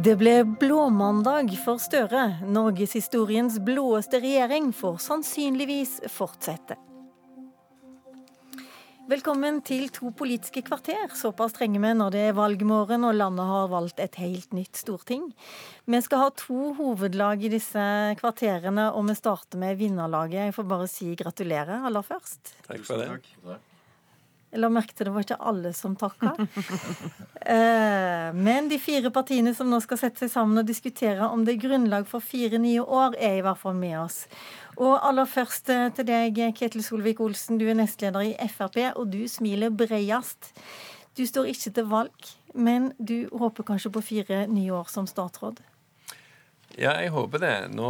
Det ble blåmandag for Støre. Norgeshistoriens blåeste regjering får sannsynligvis fortsette. Velkommen til to politiske kvarter. Såpass trenger vi når det er valgmorgen og landet har valgt et helt nytt storting. Vi skal ha to hovedlag i disse kvarterene, og vi starter med vinnerlaget. Jeg får bare si gratulerer aller først. Takk for det. Jeg la merke til det var ikke alle som takka. Eh, men de fire partiene som nå skal sette seg sammen og diskutere om det er grunnlag for fire nye år, er i hvert fall med oss. Og aller først eh, til deg, Ketil Solvik-Olsen. Du er nestleder i Frp, og du smiler bredest. Du står ikke til valg, men du håper kanskje på fire nye år som statsråd? Ja, jeg håper det. Nå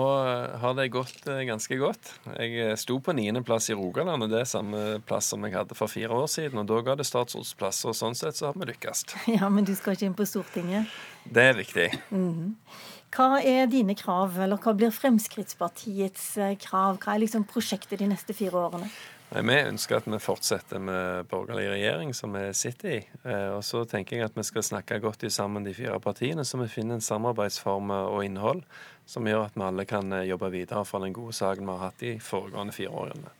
har det gått eh, ganske godt. Jeg eh, sto på niendeplass i Rogaland, og det er samme plass som jeg hadde for fire år siden. Og da ga det statsrådsplass, og sånn sett så har vi lykkes. Ja, men du skal ikke inn på Stortinget? Det er viktig. Mm. Hva er dine krav, eller hva blir Fremskrittspartiets eh, krav? Hva er liksom prosjektet de neste fire årene? Vi ønsker at vi fortsetter med borgerlig regjering, som vi sitter i. Og så tenker jeg at vi skal snakke godt sammen, de fire partiene, så vi finner en samarbeidsform og innhold som gjør at vi alle kan jobbe videre for den gode saken vi har hatt de foregående fire årene.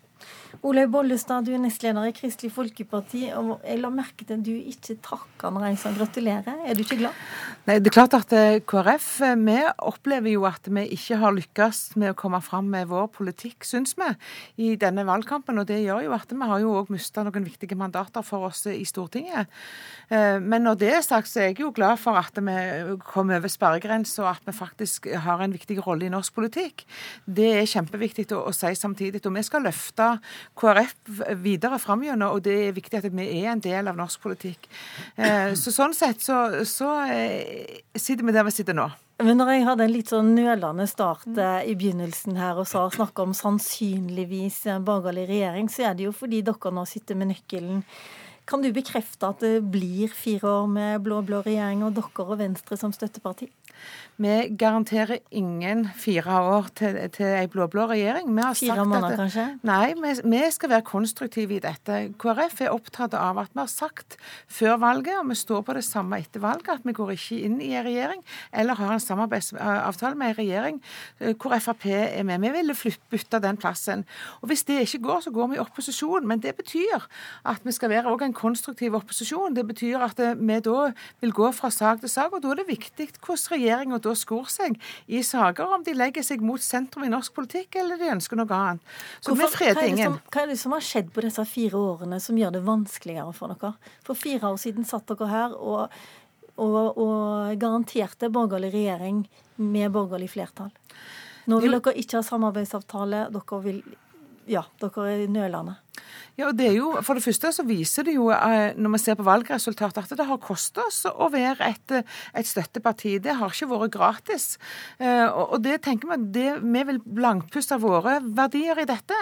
Olaug Bollestad, du er nestleder i Kristelig Folkeparti. og Jeg la merke til at du ikke takker når jeg sa gratulerer. Er du ikke glad? Nei, det er klart at KrF vi opplever jo at vi ikke har lykkes med å komme fram med vår politikk, syns vi, i denne valgkampen. Og det gjør jo at vi har jo òg mista noen viktige mandater for oss i Stortinget. Men når det er sagt, så er jeg jo glad for at vi kom over sperregrensa, og at vi faktisk har en viktig rolle i norsk politikk. Det er kjempeviktig å, å si samtidig. Og vi skal løfte KrF videre fram og det er viktig at vi er en del av norsk politikk. Eh, så Sånn sett så, så eh, sitter vi der vi sitter nå. Men når jeg hadde en litt sånn nølende start eh, i begynnelsen her og sa snakka om sannsynligvis borgerlig regjering, så er det jo fordi dere nå sitter med nøkkelen. Kan du bekrefte at det blir fire år med blå-blå regjering og dere og Venstre som støtteparti? Vi garanterer ingen fire år til, til ei blå-blå regjering. fire måneder, kanskje? Nei, vi, vi, skal være konstruktive i dette. KrF er opptatt av at vi har sagt før valget, og vi står på det samme etter valget, at vi går ikke inn i en regjering eller har en samarbeidsavtale med en regjering eh, hvor Frp er med. Vi ville bytte den plassen. Og Hvis det ikke går, så går vi i opposisjon. Men det betyr at vi skal være en konstruktiv opposisjon. Det betyr at eh, vi da vil gå fra sak til sak, og da er det viktig hvordan regjeringa da skor seg i saker om de legger seg mot sentrum i norsk politikk, eller de ønsker noe annet. Så Hvorfor, vi freder ingen. Hva er det som har skjedd på disse fire årene som gjør det vanskeligere for dere? For fire år siden satt dere her og, og, og garanterte borgerlig regjering med borgerlig flertall. Nå vil dere ikke ha samarbeidsavtale. Dere vil ja, dere er nølende. Ja, og det er jo, For det første så viser det jo, eh, når vi ser på valgresultatet, at det har kostet oss å være et, et, støtteparti. Det har ikke vært gratis. Eh, og det tenker vi, det, vi vil blankpuste våre verdier i dette.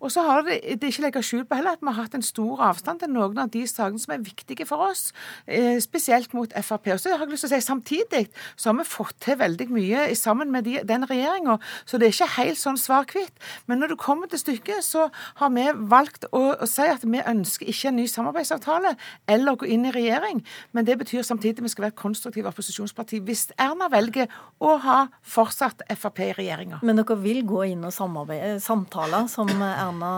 Og så har det, det ikke legget skjul på heller at vi har hatt en stor avstand til noen av de sakene som er viktige for oss, eh, spesielt mot Frp. Og så har jeg lyst til å si Samtidig så har vi fått til veldig mye sammen med de, den regjeringa, så det er ikke helt sånn svar-hvitt. Men når det kommer til stykket, så har vi valgt å å si at vi ønsker ikke en ny samarbeidsavtale eller å gå inn i regjering, men det betyr samtidig at vi skal være et konstruktivt opposisjonsparti hvis Erna velger å ha fortsatt Frp i regjeringa. Men dere vil gå inn og samarbeide, samtale, som Erna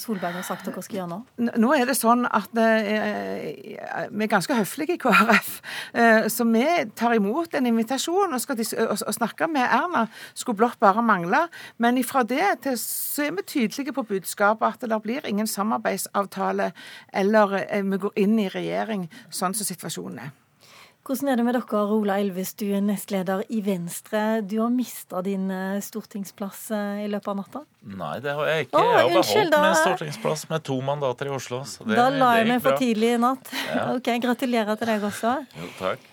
Solberg har sagt dere skal gjøre nå? Nå er det sånn at eh, vi er ganske høflige i KrF, eh, så vi tar imot en invitasjon og skal og, og snakke med Erna. Skulle blott bare mangle. Men ifra det til så er vi tydelige på budskapet at det blir ingen samarbeidsavtale eller eh, vi går inn i regjering, sånn som situasjonen er. Hvordan er det med dere, Ola Elves, du er nestleder i Venstre. Du har mista din eh, stortingsplass eh, i løpet av natta? Nei, det har jeg ikke. jeg har beholdt min stortingsplass med to mandater i Oslo. da la jeg meg for tidlig i natt. Ja. Ok, Gratulerer til deg også. Jo, takk.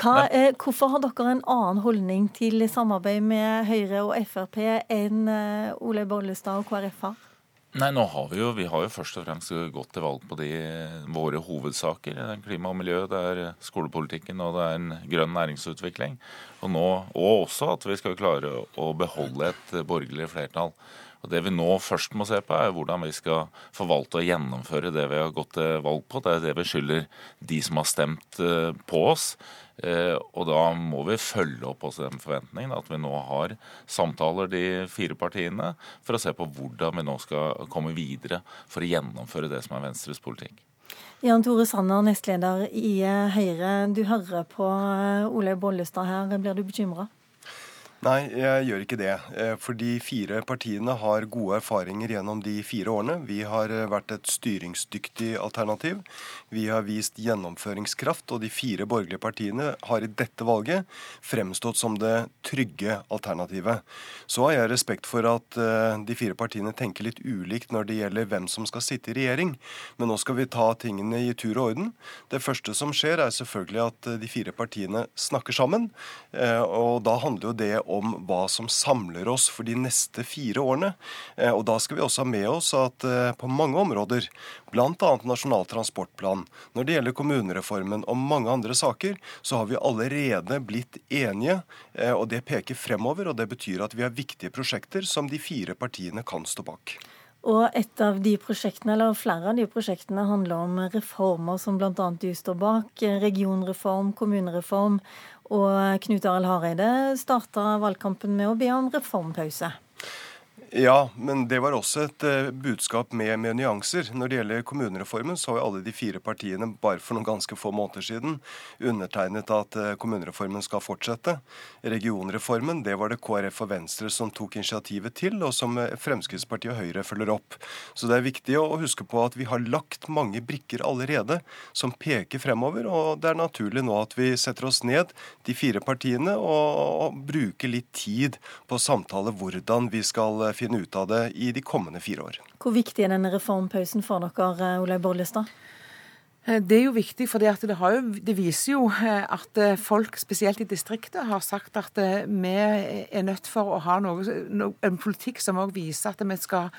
Hva, eh, hvorfor har dere en annen holdning til samarbeid med Høyre og Frp enn eh, Ole Bollestad og KrF har? Nei, nå har vi jo vi har jo først og fremst gått til valg på de våre hovedsaker. Det er klima og miljø, det er skolepolitikken og det er en grønn næringsutvikling. Og, nå, og også at vi skal klare å beholde et borgerlig flertall. Og Det vi nå først må se på, er hvordan vi skal forvalte og gjennomføre det vi har gått til valg på. Det er det vi skylder de som har stemt eh, på oss. Eh, og da må vi følge opp også den forventningen at vi nå har samtaler, de fire partiene, for å se på hvordan vi nå skal komme videre for å gjennomføre det som er Venstres politikk. Jan Tore Sanner, nestleder i Høyre. Du hører på Olaug Bollestad her. Blir du bekymra? Nei, jeg gjør ikke det. Eh, for de fire partiene har gode erfaringer gjennom de fire årene. Vi har eh, vært et styringsdyktig alternativ. Vi har vist gjennomføringskraft, og de fire borgerlige partiene har i dette valget fremstått som det trygge alternativet. Så har jeg respekt for at eh, de fire partiene tenker litt ulikt når det gjelder hvem som skal sitte i regjering. Men nå skal vi ta tingene i tur og orden. Det første som skjer, er selvfølgelig at de fire partiene snakker sammen. Og da handler jo det om hva som samler oss for de neste fire årene. Eh, og Da skal vi også ha med oss at eh, på mange områder, bl.a. Nasjonal transportplan, når det gjelder kommunereformen og mange andre saker, så har vi allerede blitt enige. Eh, og Det peker fremover, og det betyr at vi har viktige prosjekter som de fire partiene kan stå bak. Og et av de prosjektene, eller flere av de prosjektene handler om reformer som bl.a. du står bak. Regionreform, kommunereform og Knut Arild Hareide starta valgkampen med å be om reformpause. Ja, men det var også et uh, budskap med, med, nyanser. Når det gjelder kommunereformen, så har alle de fire partiene bare for noen ganske få måneder siden undertegnet at uh, kommunereformen skal fortsette. Regionreformen, det var det KrF og Venstre som tok initiativet til, og som uh, Fremskrittspartiet og Høyre følger opp. Så det er viktig å huske på at vi har lagt mange brikker allerede som peker fremover, og det er naturlig nå at vi setter oss ned, de fire partiene, og, og bruker litt tid på å samtale hvordan vi skal finne ut av det i de kommende fire år. Hvor viktig er denne reformpausen for dere, Olaug Bollestad? Eh, det er jo viktig, for det, det, viser jo eh, at eh, folk, spesielt i distriktet, har sagt at vi er nødt for å ha noe, en politikk som også viser at vi skal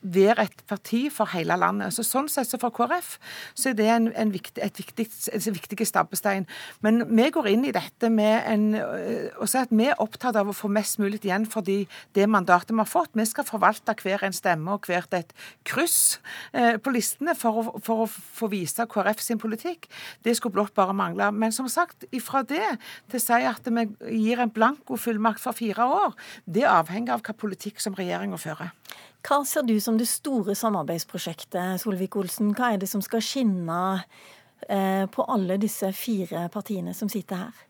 være et parti for hele landet. Så sånn sett så for KrF så er det en, en viktig, et viktig, en viktig stabbestein. Men vi går inn i dette med en, og si at vi er opptatt av å få mest mulig igjen for det mandatet vi har fått. Vi skal forvalte hver en stemme og hvert et kryss på listene for å, for å få vise KrF sin politikk. Det skulle blott bare mangle. Men som sagt, ifra det til å si at vi gir en blankofullmakt for fire år, det avhenger av hva politikk som regjeringa fører. Hva ser du som det store samarbeidsprosjektet, Solvik-Olsen? Hva er det som skal skinne eh, på alle disse fire partiene som sitter her?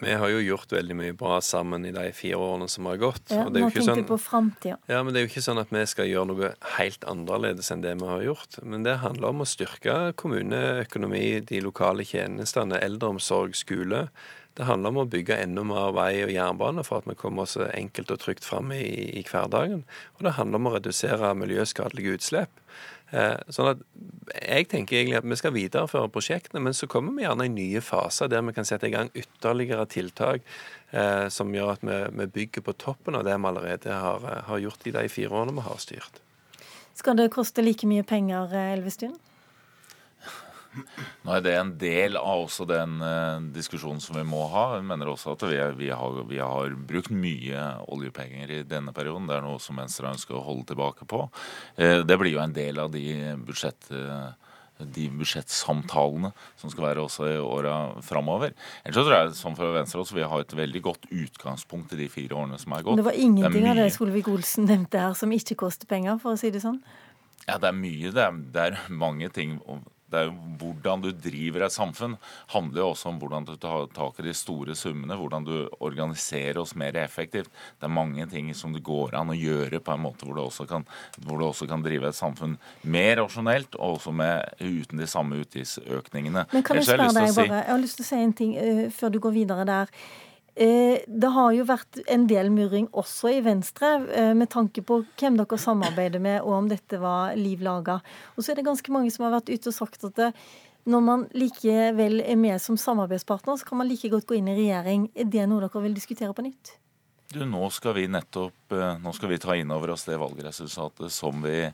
Vi har jo gjort veldig mye bra sammen i de fire årene som har gått. Ja, nå ikke sånn, på fremtiden. Ja, men Det er jo ikke sånn at vi skal gjøre noe helt annerledes enn det vi har gjort. Men det handler om å styrke kommuneøkonomi, de lokale tjenestene, eldreomsorg, skole. Det handler om å bygge enda mer vei og jernbane for at vi kommer oss enkelt og trygt fram i, i hverdagen. Og det handler om å redusere miljøskadelige utslipp. Eh, sånn at Jeg tenker egentlig at vi skal videreføre prosjektene, men så kommer vi gjerne i nye faser der vi kan sette i gang ytterligere tiltak eh, som gjør at vi, vi, bygger på toppen av det vi allerede har, eh, har gjort i de fire årene vi har styrt. Skal det koste like mye penger, Elvestuen? Nå er det en del av også den uh, diskusjonen som vi må ha. Jeg mener også at vi, vi, har, vi, har, brukt mye oljepenger i denne perioden. Det er noe som Venstre ønsker å holde tilbake på. Uh, det blir jo en del av de budsjett... Uh, de budsjettsamtalene som skal være også i åra framover. Ellers så tror jeg som for Venstre også, vi har et veldig godt utgangspunkt i de fire årene som er gått. Det var ingenting det av det Solvik-Olsen nevnte her som ikke koster penger, for å si det sånn? Ja, det er mye. Det er, det er mange ting det er jo Hvordan du driver et samfunn, handler jo også om hvordan du tar tak i de store summene. Hvordan du organiserer oss mer effektivt. Det er mange ting som det går an å gjøre på en måte hvor du også kan, du også kan drive et samfunn mer rasjonelt, og også med, uten de samme utgiftsøkningene. Men kan jeg spørre deg bare, jeg har lyst til å si en ting uh, før du går videre der. Eh, det har jo vært en del murring også i Venstre, eh, med tanke på hvem dere samarbeider med, og om dette var liv laga. Og så er det ganske mange som har vært ute og sagt at når man likevel er med som samarbeidspartner, så kan man like godt gå inn i regjering. Er det noe dere vil diskutere på nytt? Du, nå skal vi nettopp eh, nå skal vi ta inn over oss det valgresultatet som vi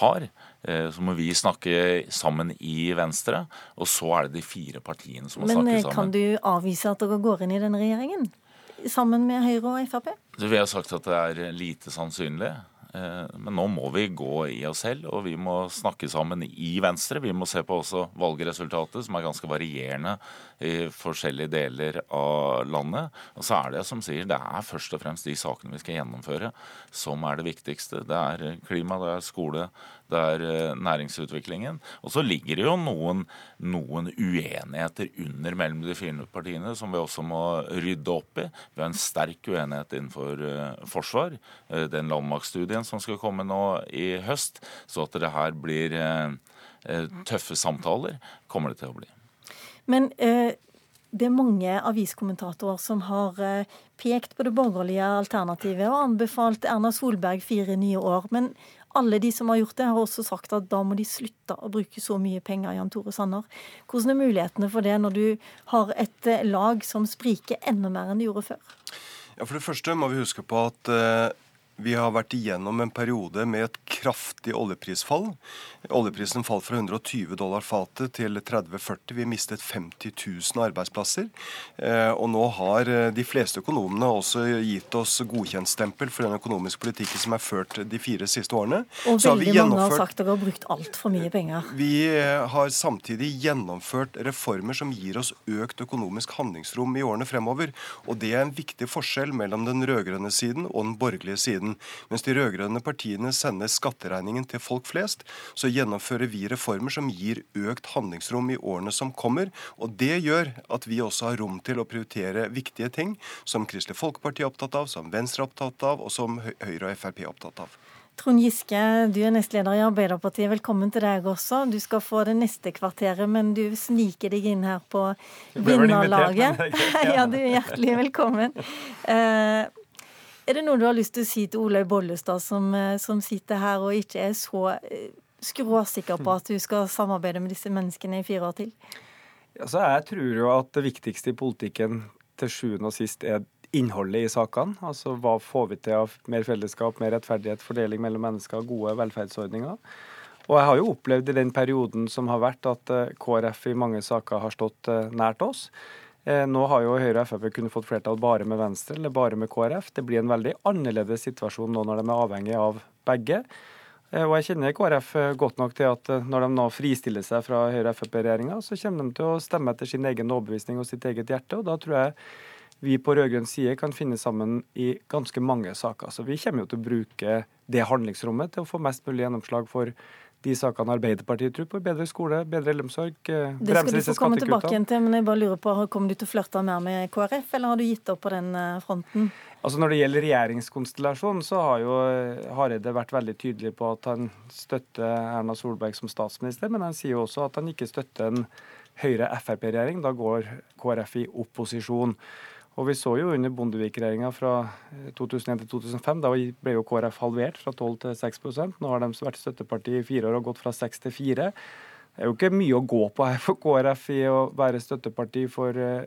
har. Eh, så må vi snakke sammen i Venstre, og så er det de fire partiene som må Men, snakke eh, sammen. Men kan du avvise at dere går inn i denne regjeringen? Sammen med Høyre og Frp? vi har sagt at det er lite sannsynlig. Men nå må vi gå i oss selv, og vi må snakke sammen i Venstre. Vi må se på også valgresultatet, som er ganske varierende i forskjellige deler av landet. Og så er det som sier, det er først og fremst de sakene vi skal gjennomføre som er det viktigste. Det er klima, det er skole, det er eh, næringsutviklingen. Og så ligger det jo noen, noen, uenigheter under mellom de fire partiene som vi også må rydde opp i. Vi har en sterk uenighet innenfor uh, forsvar. Uh, den landmaktstudien som skal komme nå i høst. Så at det her blir tøffe samtaler, kommer det til å bli. Men det er mange aviskommentatorer som har pekt på det borgerlige alternativet og anbefalt Erna Solberg fire nye år. Men alle de som har gjort det, har også sagt at da må de slutte å bruke så mye penger, Jan Tore Sanner. Hvordan er mulighetene for det når du har et eh, lag som spriker enda mer enn de gjorde før? Ja, For det første må vi huske på at uh, vi har vært igjennom en periode med et kraftig oljeprisfall. Oljeprisen falt fra 120 dollar fatet til 30-40. Vi mistet 50 000 arbeidsplasser. Eh, og nå har eh, de fleste økonomene også gitt oss godkjentstempel for den økonomiske politikken som er ført de fire siste årene. Og veldig mange har sagt dere har brukt altfor mye penger. Vi eh, har samtidig gjennomført reformer som gir oss økt økonomisk handlingsrom i årene fremover. Og det er en viktig forskjell mellom den rød-grønne siden og den borgerlige siden. Mens de rød-grønne partiene sender skatteregningen til folk flest, så gjennomfører vi reformer som gir økt handlingsrom i årene som kommer. Og det gjør at vi også har rom til å prioritere viktige ting som Kristelig Folkeparti er opptatt av, som Venstre er opptatt av, og som Høyre og Frp er opptatt av. Trond Giske, du er nestleder i Arbeiderpartiet. Velkommen til deg også. Du skal få det neste kvarteret, men du sniker deg inn her på vinnerlaget. ja, du er hjertelig velkommen. Uh, er det noe du har lyst til å si til Olaug Bollestad, som, eh, som sitter her og ikke er så uh, skråsikker på at du skal samarbeide med disse menneskene i fire år til? Altså, jeg tror jo at det viktigste i politikken til sjuende og sist er innholdet i sakene. Altså hva får vi til av mer fellesskap, mer rettferdighet, fordeling mellom mennesker, gode velferdsordninger. Og jeg har jo opplevd i den perioden som har vært, at eh, KrF i mange saker har stått eh, nært oss. Eh, nå har jo Høyre og Frp kunnet fått flertall bare med Venstre eller bare med KrF. Det blir en veldig annerledes situasjon nå når de er avhengig av begge. Eh, og jeg kjenner KrF eh, godt nok til at når de nå fristiller seg fra Høyre-Frp-regjeringa, så kommer de til å stemme etter sin egen overbevisning og sitt eget hjerte. og da tror jeg vi på rød-grønn side kan finne sammen i ganske mange saker. Så vi kommer jo til å bruke det handlingsrommet til å få mest mulig gjennomslag for de sakene Arbeiderpartiet tror på. Bedre skole, bedre eldreomsorg, Det skal du få komme tilbake igjen til, men jeg bare lurer på, Kommer du til å flørte mer med KrF, eller har du gitt opp på den fronten? Altså Når det gjelder regjeringskonstellasjonen, så har jo Hareide vært veldig tydelig på at han støtter Erna Solberg som statsminister, men han sier jo også at han ikke støtter en Høyre-Frp-regjering. Da går KrF i opposisjon. Og Vi så jo under Bondevik-regjeringa fra 2001 til 2005, da ble jo KrF halvert fra 12 til 6% Nå har de vært støtteparti i fire år og gått fra 6 til 4 det er jo ikke mye å gå på her for KrF i å være støtteparti for uh,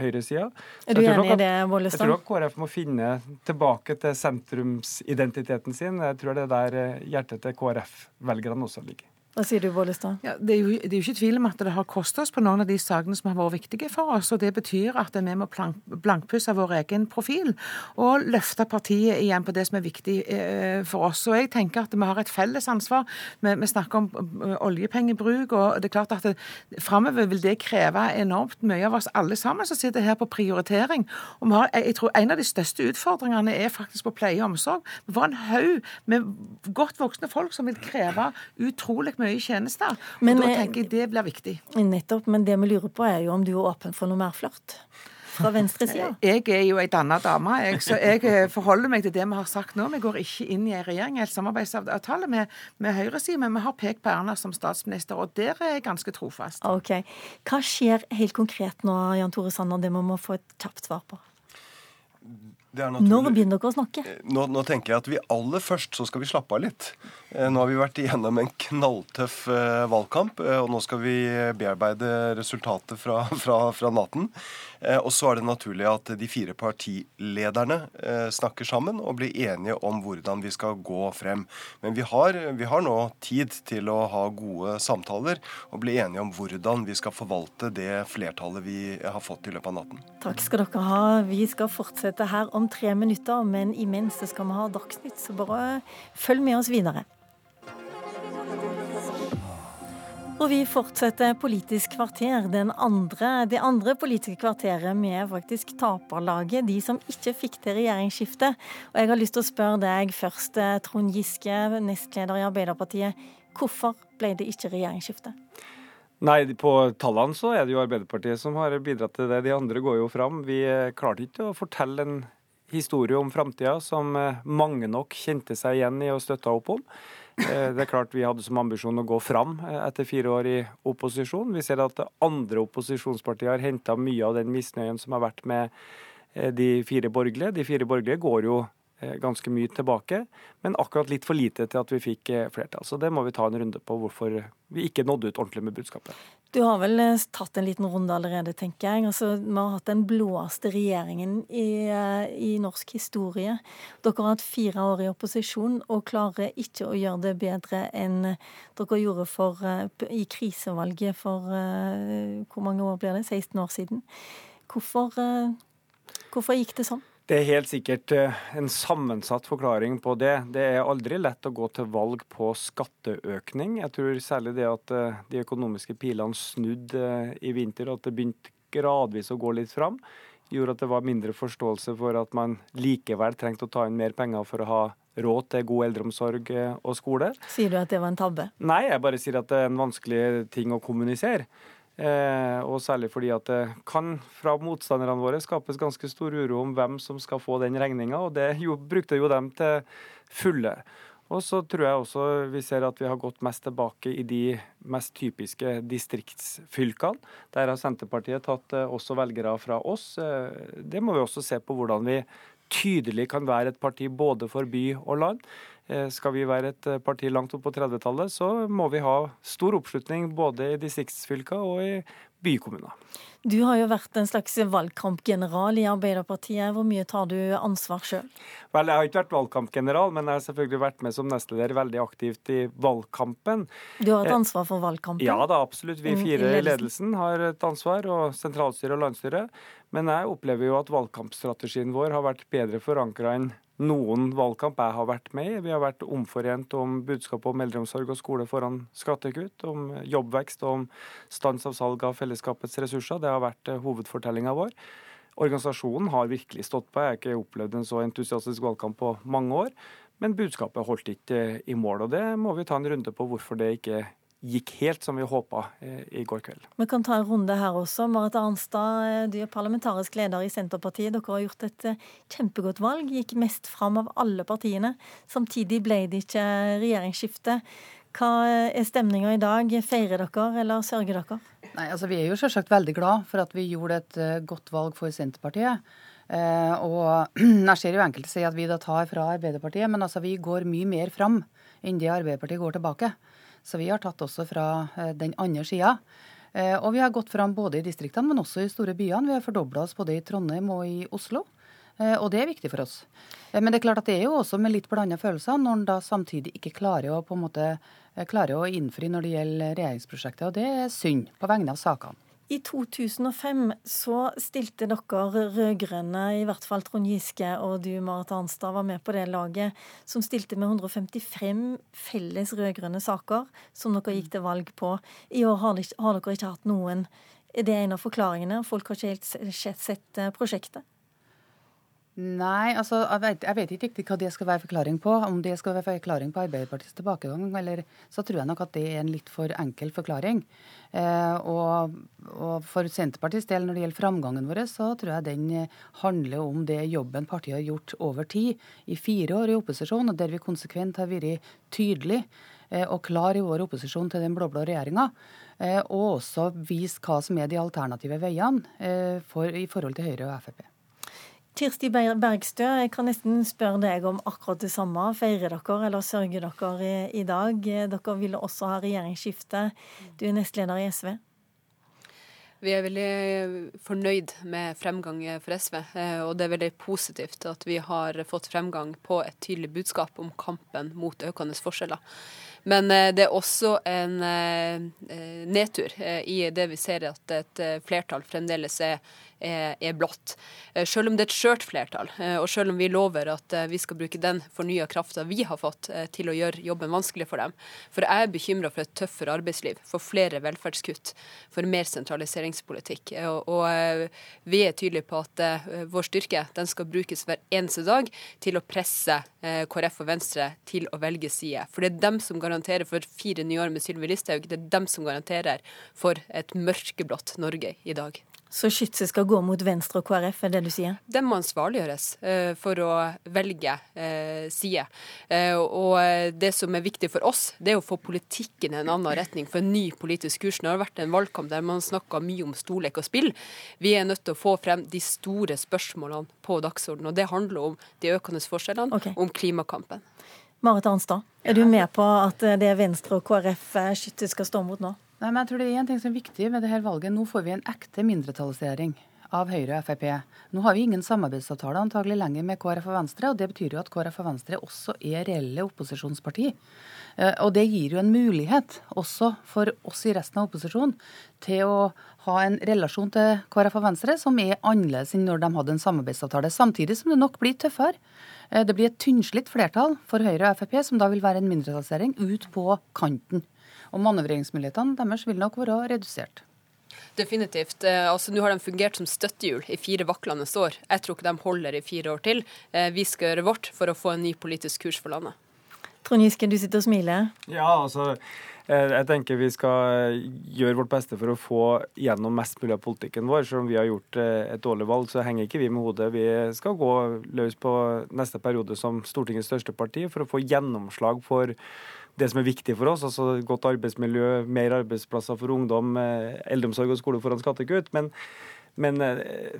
høyresida. Er du enig i det, Bollestad? Jeg tror at KrF må finne tilbake til sentrumsidentiteten sin. Jeg tror det er der eh, hjertet til KrF-velgerne også ligger. Hva sier du, Bollestad? Ja, det, er jo, det, er jo, ikke tvil om at det har kostet oss på noen av de sakene som har vært viktige for oss. og Det betyr at vi må blankpusse vår egen profil og løfte partiet igjen på det som er viktig eh, for oss. Og jeg tenker at Vi har et felles ansvar. Vi, vi snakker om uh, oljepengebruk. og det er klart at Framover vil det kreve enormt mye av oss alle sammen som sitter her på prioritering. Og vi har, jeg tror En av de største utfordringene er faktisk på pleie og omsorg. Vi får en haug med godt voksne folk som vil kreve utrolig mye mye tjenester. Men, og da tenker jeg det blir viktig. Nettopp. Men det vi lurer på, er jo om du er åpen for noe mer flørt? Fra venstresida? Jeg er jo ei danna dame, jeg, så jeg eh, forholder meg til det vi har sagt nå. Vi går ikke inn i en regjering eller samarbeidsavtale med, med høyresida, men vi har pekt på Erna som statsminister, og der er jeg ganske trofast. Ok. Hva skjer helt konkret nå, Jan Tore Sanner? Det må vi få et kjapt svar på. Når begynner dere å snakke? Eh, nå, nå, tenker jeg at vi aller først så skal vi slappe av litt. Eh, nå har vi vært igjennom en knalltøff eh, valgkamp, eh, og nå skal vi bearbeide resultatet fra, fra, fra natten. Og så er det naturlig at de fire partilederne snakker sammen og blir enige om hvordan vi skal gå frem. Men vi har, vi har nå tid til å ha gode samtaler og bli enige om hvordan vi skal forvalte det flertallet vi har fått i løpet av natten. Takk skal dere ha. Vi skal fortsette her om tre minutter, men imens skal vi ha Dagsnytt, så bare følg med oss videre. Og vi fortsetter Politisk kvarter. Andre, det andre politiske kvarteret med faktisk taperlaget, de som ikke fikk til regjeringsskiftet. Og jeg har lyst til å spørre deg først, eh, Trond Giske, nestleder i Arbeiderpartiet. Hvorfor ble det ikke regjeringsskifte? Nei, på tallene så er det jo Arbeiderpartiet som har bidratt til det. De andre går jo fram. Vi eh, klarte ikke å fortelle en historie om framtida som eh, mange nok kjente seg igjen i og støtta opp om. Eh, det er klart Vi hadde som ambisjon å gå fram eh, etter fire år i opposisjon. Vi ser at andre opposisjonspartier har henta mye av den misnøyen som har vært med eh, de fire borgerlige. De fire borgerlige går jo ganske mye tilbake, men akkurat litt for lite til at vi fikk flertall. Så det må vi ta en runde på hvorfor vi ikke nådde ut ordentlig med budskapet. Du har vel eh, tatt en liten runde allerede, tenker jeg. Altså, vi har hatt den blåeste regjeringen i, eh, i, norsk historie. Dere har hatt fire år i opposisjon og klarer ikke å gjøre det bedre enn dere gjorde for, eh, i krisevalget for hvor mange år blir det? 16 år siden. Hvorfor, hvorfor gikk det sånn? Det er helt sikkert eh, en sammensatt forklaring på det. Det er aldri lett å gå til valg på skatteøkning. Jeg tror særlig det at eh, de økonomiske pilene snudde eh, i vinter, at det begynte gradvis å gå litt fram, gjorde at det var mindre forståelse for at man likevel trengte å ta inn mer penger for å ha råd til god eldreomsorg og skole. Sier du at det var en tabbe? Nei, jeg bare sier at det er en vanskelig ting å kommunisere. Eh, og særlig fordi at det kan fra motstanderne våre skapes ganske stor uro om hvem som skal få den regninga, og det jo, brukte jo dem til fulle. Og så tror jeg også vi ser at vi har gått mest tilbake i de mest typiske distriktsfylkene. Der har Senterpartiet tatt eh, også velgere fra oss. Eh, det må vi også se på hvordan vi tydelig kan være et parti både for by og land. Eh, skal vi være et eh, parti langt opp på 30-tallet, så må vi ha stor oppslutning både i distriktsfylka og i bykommuner. Du har jo vært en slags valgkampgeneral i Arbeiderpartiet. Hvor mye tar du ansvar sjøl? Vel, jeg har ikke vært valgkampgeneral, men jeg har selvfølgelig vært med som nestleder veldig aktivt i valgkampen. Du har et eh, ansvar for valgkampen? Ja da, absolutt. Vi fire i ledelsen har et ansvar, og sentralstyret og landsstyret. Men jeg opplever jo at valgkampstrategien vår har vært bedre forankra enn noen valgkamp jeg har vært med i. Vi har vært omforent om budskapet om eldreomsorg og skole foran skattekutt, om jobbvekst og om stans av salg av fellesskapets ressurser. Det har vært eh, hovedfortellinga vår. Organisasjonen har virkelig stått på. Jeg har ikke opplevd en så entusiastisk valgkamp på mange år. Men budskapet holdt ikke eh, i mål, og det må vi ta en runde på hvorfor det ikke gikk helt som vi håpa eh, i går kveld. Vi kan ta en runde her også. Marit Arnstad, du er parlamentarisk leder i Senterpartiet. Dere har gjort et kjempegodt valg, gikk mest fram av alle partiene. Samtidig ble det ikke regjeringsskifte. Hva er stemninga i dag? Feirer dere, eller sørger dere? Nei, altså Vi er jo selvsagt veldig glad for at vi gjorde et godt valg for Senterpartiet. Eh, og jeg ser jo enkelte si at vi da tar fra Arbeiderpartiet, men altså vi går mye mer fram enn det Arbeiderpartiet går tilbake. Så vi har tatt også fra eh, den andre sida. Eh, og vi har gått fram både i distriktene, men også i store byene. Vi har fordobla oss både i Trondheim og i Oslo. Eh, og det er viktig for oss. Men det er klart at det er jo også med litt blanda følelser når en da samtidig ikke klarer å på en måte klarer å innfri når det gjelder regjeringsprosjektet. Og det er synd på vegne av sakene. I 2005 så stilte dere rød-grønne, i hvert fall Trond Giske og du Marit Arnstad var med på det laget, som stilte med 155 felles rød-grønne saker som dere gikk til valg på. I år har, dere ikke hatt noen. Er en av forklaringene? Folk har ikke helt sett eh, prosjektet? Nei, altså jeg vet, jeg vet, ikke riktig hva det skal være forklaring på. Om det skal være forklaring på Arbeiderpartiets tilbakegang, eller så tror jeg nok at det er en litt for enkel forklaring. Eh, og, og, for Senterpartiets del, når det gjelder framgangen vår, så tror jeg den handler om det jobben partiet har gjort over tid, i fire år i opposisjon, og der vi konsekvent har vært tydelige eh, og klar i vår opposisjon til den blå-blå regjeringa. Eh, og også vist hva som er de alternative veiene eh, for, i forhold til Høyre og Frp. Kirsti Bergstø, jeg kan nesten spørre deg om akkurat det samme. Feirer dere eller sørger dere i, i dag? Dere ville også ha regjeringsskifte. Du er nestleder i SV. Vi er veldig fornøyd med fremgang for SV, eh, og det er veldig positivt at vi har fått fremgang på et tydelig budskap om kampen mot økende forskjeller. Men eh, det er også en eh, nedtur i det vi ser at et flertall fremdeles er er, er blått. Eh, selv om det er et skjørt flertall, eh, og selv om vi lover at eh, vi skal bruke den fornya krafta vi har fått til å gjøre jobben vanskelig for dem. For jeg er bekymra for et tøffere arbeidsliv, for flere velferdskutt, for mer sentraliseringspolitikk. Og, og vi er tydelige på at vår styrke den skal brukes hver eneste dag til å presse KrF og Venstre til å velge side. For det er dem som garanterer for fire nye år med Sylvi Listhaug. Det er dem som garanterer for et mørkeblått Norge i dag. Så skytset skal gå mot Venstre og KrF, er det du sier? Det må ansvarliggjøres uh, for å velge uh, side. Uh, og det som er viktig for oss, det er å få politikken i en annen retning, for en ny politisk kurs. Det har vært en valgkamp der man snakka mye om storlek og spill. Vi er nødt til å få frem de store spørsmålene på dagsordenen. Og det handler om de økende forskjellene, okay. om klimakampen. Marit Arnstad, er du med på at det Venstre og KrF skyttet skal stå mot nå? Nei, men jeg tror det er en ting som er viktig med dette valget. Nå får vi en ekte mindretallsregjering av Høyre og Frp. Nå har vi ingen samarbeidsavtale antagelig lenger med KrF og Venstre, og det betyr jo at KrF og Venstre også er reelle opposisjonsparti. Eh, og det gir jo en mulighet også for oss i resten av opposisjonen til å ha en relasjon til KrF og Venstre som er annerledes enn når de hadde en samarbeidsavtale. Samtidig som det nok blir tøffere. Eh, det blir et tynnslitt flertall for Høyre og Frp, som da vil være en mindretallsregjering ut på kanten. Og manøvreringsmulighetene deres vil nok være redusert. Definitivt. Eh, altså, Nå har de fungert som støttehjul i fire vaklende år. Jeg tror ikke de holder i fire år til. Eh, vi skal gjøre vårt for å få en ny politisk kurs for landet. Trond Giske, du sitter og smiler. Ja, altså... Eh, jeg tenker vi skal gjøre vårt beste for å få gjennom mest mulig av politikken vår. Selv om vi har gjort et dårlig valg, så henger ikke vi med hodet. Vi skal gå løs på neste periode som Stortingets største parti for å få gjennomslag for det som er viktig for oss, altså godt arbeidsmiljø, mer arbeidsplasser for ungdom, eh, eldreomsorg og skole foran skattekutt. Men, men eh,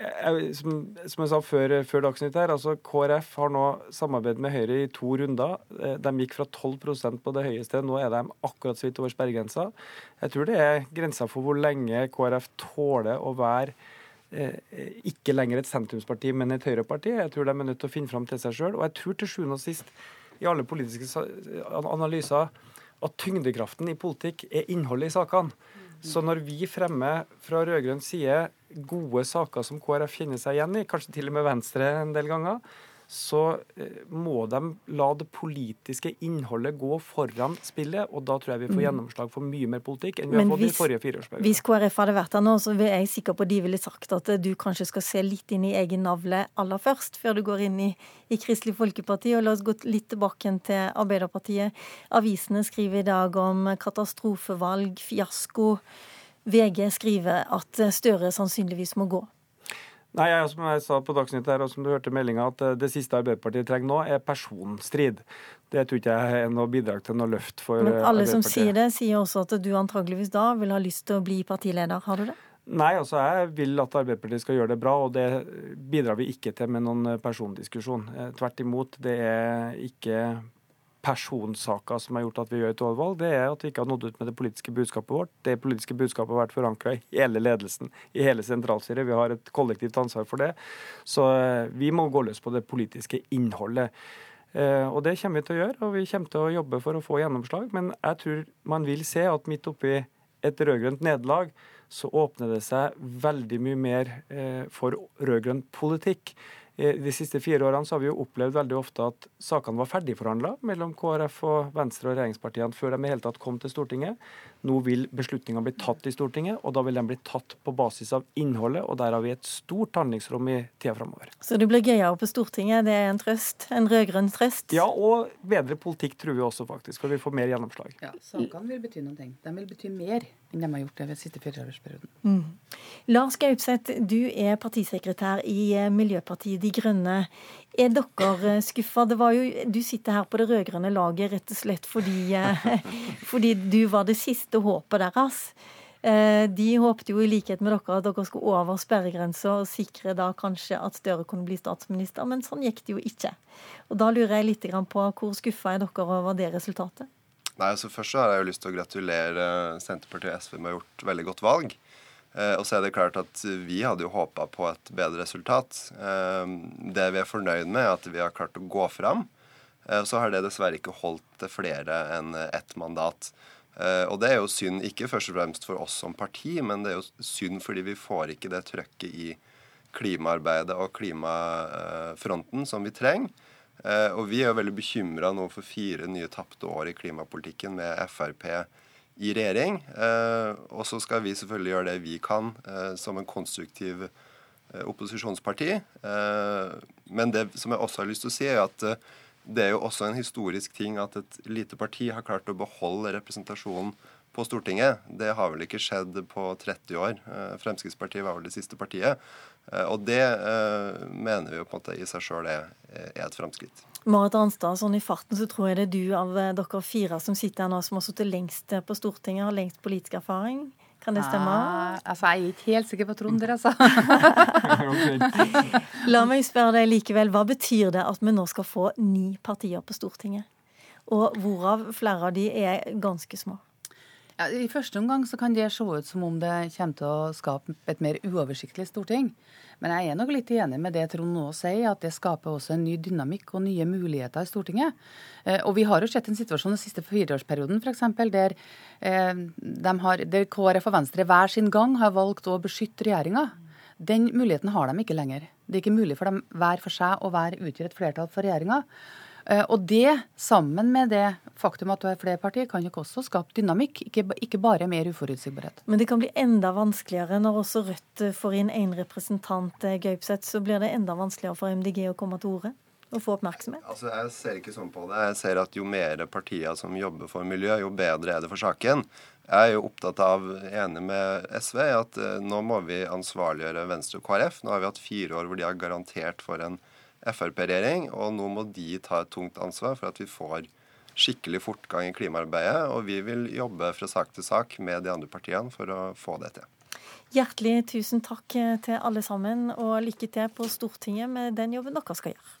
jeg, som, som, jeg sa før, før Dagsnytt her, altså KrF har nå samarbeidet med Høyre i to runder. Eh, de gikk fra 12% på det høyeste, nå er de akkurat så vidt over sperregrensa. Jeg tror det er grensa for hvor lenge KrF tåler å være ikke lenger et sentrumsparti, men et høyreparti. Jeg tror de er nødt til å finne fram til seg sjøl. Og jeg tror til sjuende og sist i alle politiske analyser at tyngdekraften i politikk er innholdet i sakene. Så når vi fremmer fra rød-grønn side gode saker som KrF kjenner seg igjen i, kanskje til og med Venstre en del ganger, så eh, må de la det politiske innholdet gå foran spillet. Og da tror jeg vi får mm. gjennomslag for mye mer politikk enn vi Men har fått hvis, i forrige fireårsperiode. Hvis KrF hadde vært der nå, så er jeg sikker på at de ville sagt at du kanskje skal se litt inn i egen navle aller først, før du går inn i, i Kristelig Folkeparti. Og la oss gå litt tilbake til Arbeiderpartiet. Avisene skriver i dag om katastrofevalg, fiasko. VG skriver at Støre sannsynligvis må gå. Nei, jeg, som jeg sa på Dagsnytt her, og som du hørte meldinga, at eh, det siste Arbeiderpartiet trenger nå, er personstrid. Det tror ikke jeg er noe bidrag til noe løft for Men alle som sier det, sier også at du antageligvis da vil ha lyst til å bli partileder. Har du det? Nei, altså jeg vil at Arbeiderpartiet skal gjøre det bra, og det bidrar vi ikke til med noen persondiskusjon. Eh, tvert imot, det er ikke personsaker som har gjort at vi gjør et overvalg, det er at vi ikke har nådd ut med det politiske budskapet vårt. Det politiske budskapet har vært forankra i hele ledelsen, i hele sentralstyret. Vi har et kollektivt ansvar for det. Så eh, vi må gå løs på det politiske innholdet. Eh, og det kommer vi til å gjøre, og vi kommer til å jobbe for å få gjennomslag. Men jeg tror man vil se at midt oppi et rød-grønt nederlag, så åpner det seg veldig mye mer eh, for rød-grønn politikk. De siste fire årene så har vi jo opplevd veldig ofte at sakene var ferdigforhandla mellom KrF og Venstre og regjeringspartiene før de i hele tatt kom til Stortinget. Nå vil beslutningene bli tatt i Stortinget, og da vil de bli tatt på basis av innholdet. Og der har vi et stort handlingsrom i tida framover. Så det blir gøyere på Stortinget, det er en trøst? En rød-grønn trøst? Ja, og bedre politikk tror vi også faktisk, og vi får mer gjennomslag. Ja, Sakene vil bety noe. De vil bety mer enn de har gjort det ved siste fireårsperioden. Mm. Lars Gaupseth, du er partisekretær i eh, Miljøpartiet De Grønne. Er dere eh, skuffa? Du sitter her på det rød-grønne laget rett og slett fordi, eh, fordi, du var det siste håpet deres. Eh, de håpte jo i likhet med dere at dere skulle over sperregrensa og sikre da kanskje at Støre kunne bli statsminister, men sånn gikk det jo ikke. Og Da lurer jeg litt på hvor skuffa er dere over det resultatet? Nei, altså Først så har jeg jo lyst til å gratulere Senterpartiet og SV med å ha gjort veldig godt valg. Eh, og så er det klart at vi hadde jo håpa på et bedre resultat. Eh, det vi er fornøyd med, er at vi har klart å gå fram. Så har det dessverre ikke holdt til flere enn ett mandat. Eh, og det er jo synd, ikke først og fremst for oss som parti, men det er jo synd fordi vi får ikke det trøkket i klimaarbeidet og klimafronten som vi trenger. Eh, og vi er jo veldig bekymra nå for fire nye tapte år i klimapolitikken med Frp i regjering. Eh, og så skal vi selvfølgelig gjøre det vi kan som en konstruktiv opposisjonsparti. Men det som jeg også har lyst til å si, er at det er jo også en historisk ting at et lite parti har klart å beholde representasjonen på Stortinget. Det har vel ikke skjedd på 30 år. Eh, Fremskrittspartiet var vel det siste partiet. Eh, og det eh, mener vi jo på en måte i seg sjøl er, et framskritt. Marit Arnstad, sånn i farten så tror jeg det er du av dere fire som sitter her nå som har sittet lengst på Stortinget, har lengst politisk erfaring. Kan det stemme? Ah, altså, Jeg er ikke helt sikker på Tronder, altså. La meg spørre deg likevel. Hva betyr det at vi nå skal få ni partier på Stortinget? Og hvorav flere av de er ganske små? Ja, I første omgang så kan det se ut som om det kommer til å skape et mer uoversiktlig storting. Men jeg er nok litt enig med det Trond nå sier, at det skaper også en ny dynamikk og nye muligheter i Stortinget. Eh, og vi har jo sett en situasjon den siste fireårsperioden f.eks. Der, eh, der KrF og Venstre hver sin gang har valgt å beskytte regjeringa. Den muligheten har de ikke lenger. Det er ikke mulig for dem hver for seg å være utgjør et flertall for regjeringa. Eh, og det, sammen med det faktum at du er flere partier, kan jo også skape dynamikk, ikke, ikke, bare mer uforutsigbarhet. Men det kan bli enda vanskeligere når også Rødt får inn én representant, eh, Gaupseth. Så blir det enda vanskeligere for MDG å komme til orde? Og få oppmerksomhet? Altså, Jeg ser ikke sånn på det. Jeg ser at jo mer partier som jobber for miljø, jo bedre er det for saken. Jeg er jo opptatt av, enig med SV, at nå må vi ansvarliggjøre Venstre og KrF. Nå har vi hatt fire år hvor de har garantert for en Frp-regjering, og nå må de ta et tungt ansvar for at vi får skikkelig fortgang i klimaarbeidet. Og vi vil jobbe fra sak til sak med de andre partiene for å få det til. Hjertelig tusen takk til alle sammen, og lykke til på Stortinget med den jobben dere skal gjøre.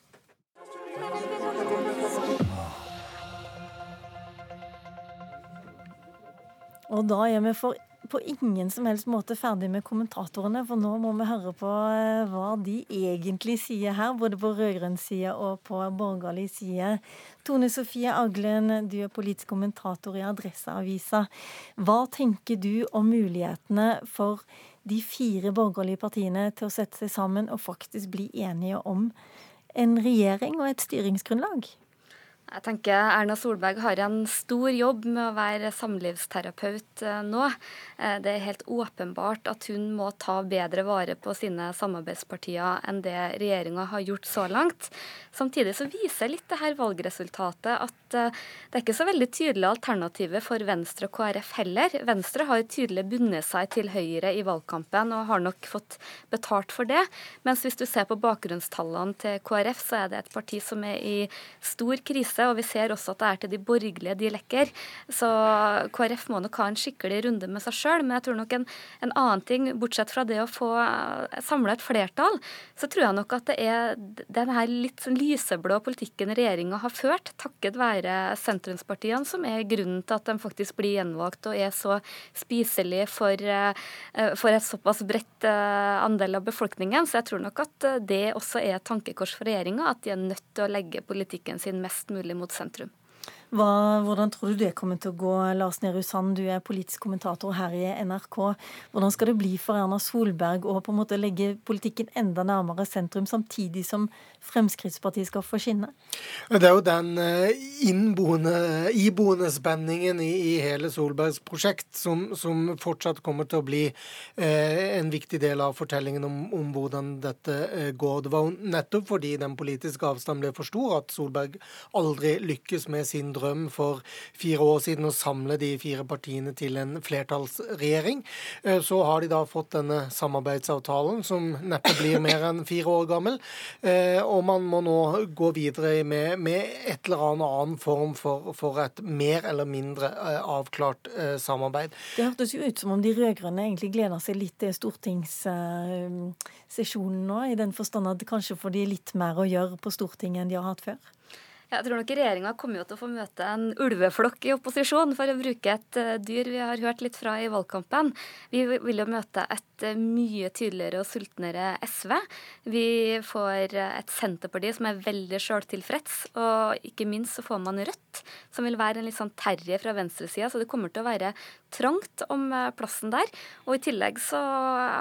Og da er vi for på ingen som helst måte ferdig med kommentatorene, for nå må vi høre på eh, hva de egentlig sier her, både på rød-grønn side og på borgerlig side. Tone Sofie Aglen, du er politisk kommentator i Adresseavisa. Hva tenker du om mulighetene for de fire borgerlige partiene til å sette seg sammen og faktisk bli enige om en regjering og et styringsgrunnlag? Jeg tenker Erna Solberg har en stor jobb med å være samlivsterapeut eh, nå. Eh, det er helt åpenbart at hun må ta bedre vare på sine samarbeidspartier enn det regjeringa har gjort så langt. Samtidig så viser litt det her valgresultatet at eh, det er ikke så veldig tydelig alternativet for Venstre og KrF heller. Venstre har tydelig bundet seg til Høyre i valgkampen og har nok fått betalt for det. Mens hvis du ser på bakgrunnstallene til KrF, så er det et parti som er i stor krise krise, og vi ser også at det er til de borgerlige de lekker. Så KrF må nok ha en skikkelig runde med seg sjøl. Men jeg tror nok en, en, annen ting, bortsett fra det å få eh, samla et flertall, så tror jeg nok at det er den her litt sånn lyseblå politikken regjeringa har ført, takket være sentrumspartiene, som er grunnen til at de faktisk blir gjenvalgt og er så spiselige for, eh, for et såpass bredt eh, andel av befolkningen. Så jeg tror nok at det også er et tankekors for regjeringa, at de er nødt til å legge politikken sin mest mulig mot sentrum. Hva, hvordan tror du det kommer til å gå, Lars Nehru Sand, du er politisk kommentator her i NRK. Hvordan skal det bli for Erna Solberg å på en måte legge politikken enda nærmere sentrum, samtidig som Fremskrittspartiet skal få skinne? Det er jo den eh, innboende, iboende spenningen i, i, hele Solbergs prosjekt som, som, fortsatt kommer til å bli eh, en viktig del av fortellingen om, om hvordan dette eh, går. Det var jo nettopp fordi den politiske avstanden ble for stor at Solberg aldri lykkes med sin drøm drøm for fire år siden å samle de fire partiene til en flertallsregjering. Eh, så har de da fått denne samarbeidsavtalen, som neppe blir mer enn fire år gammel. Eh, og man må nå gå videre med, med et eller annet annen form for, for et mer eller mindre eh, avklart samarbeid. Det hørtes jo ut som om de rød-grønne egentlig gleder seg litt til stortingssesjonen nå, i den forstand at kanskje får de litt mer å gjøre på Stortinget enn de har hatt før? Jeg tror nok regjeringa kommer jo til å få møte en ulveflokk i opposisjon, for å bruke et eh, dyr vi har hørt litt fra i valgkampen. Vi vil jo møte et eh, mye tydeligere og sultnere SV. Vi får eh, et Senterparti som er veldig sjøltilfreds, og ikke minst så får man Rødt, som vil være en litt sånn terje fra venstresida. Så det kommer til å være trangt om plassen der. Og i tillegg så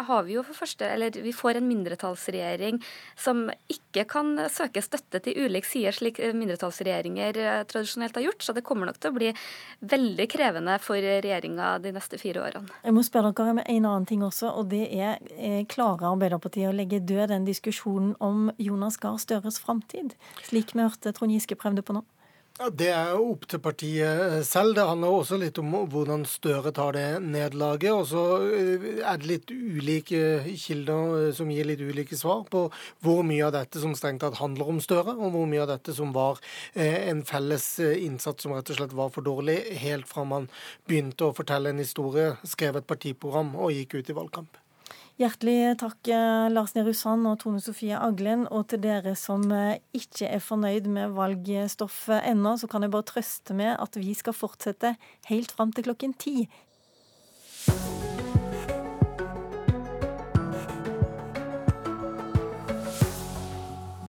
har vi jo for første Eller vi får en mindretallsregjering som ikke kan søke støtte til ulike sider, slik mindretallsregjering mindretallsregjeringer eh, tradisjonelt har gjort. Så det kommer nok til å bli veldig krevende for regjeringa de neste fire årene. Jeg må spørre dere om en annen ting også, og det er eh, klarer Arbeiderpartiet å legge død den diskusjonen om Jonas Gahr Støres framtid, slik vi hørte Trond Giske prøvde på nå? Det er opp til partiet eh, selv. Det handler også litt om hvordan Støre tar det nederlaget. Og så eh, er det litt ulike kilder eh, som gir litt ulike svar på hvor mye av dette som strengt tatt handler om Støre, og hvor mye av dette som var en felles innsats som rett og slett var for dårlig, helt fra man begynte å fortelle en historie, skrev et partiprogram og gikk ut i valgkamp. Hjertelig takk eh, Lars Nehru Sand og Tone Sofie Aglen. Og til dere som eh, ikke er fornøyd med valgstoffet ennå, så kan jeg bare trøste med at vi skal fortsette helt fram til klokken ti.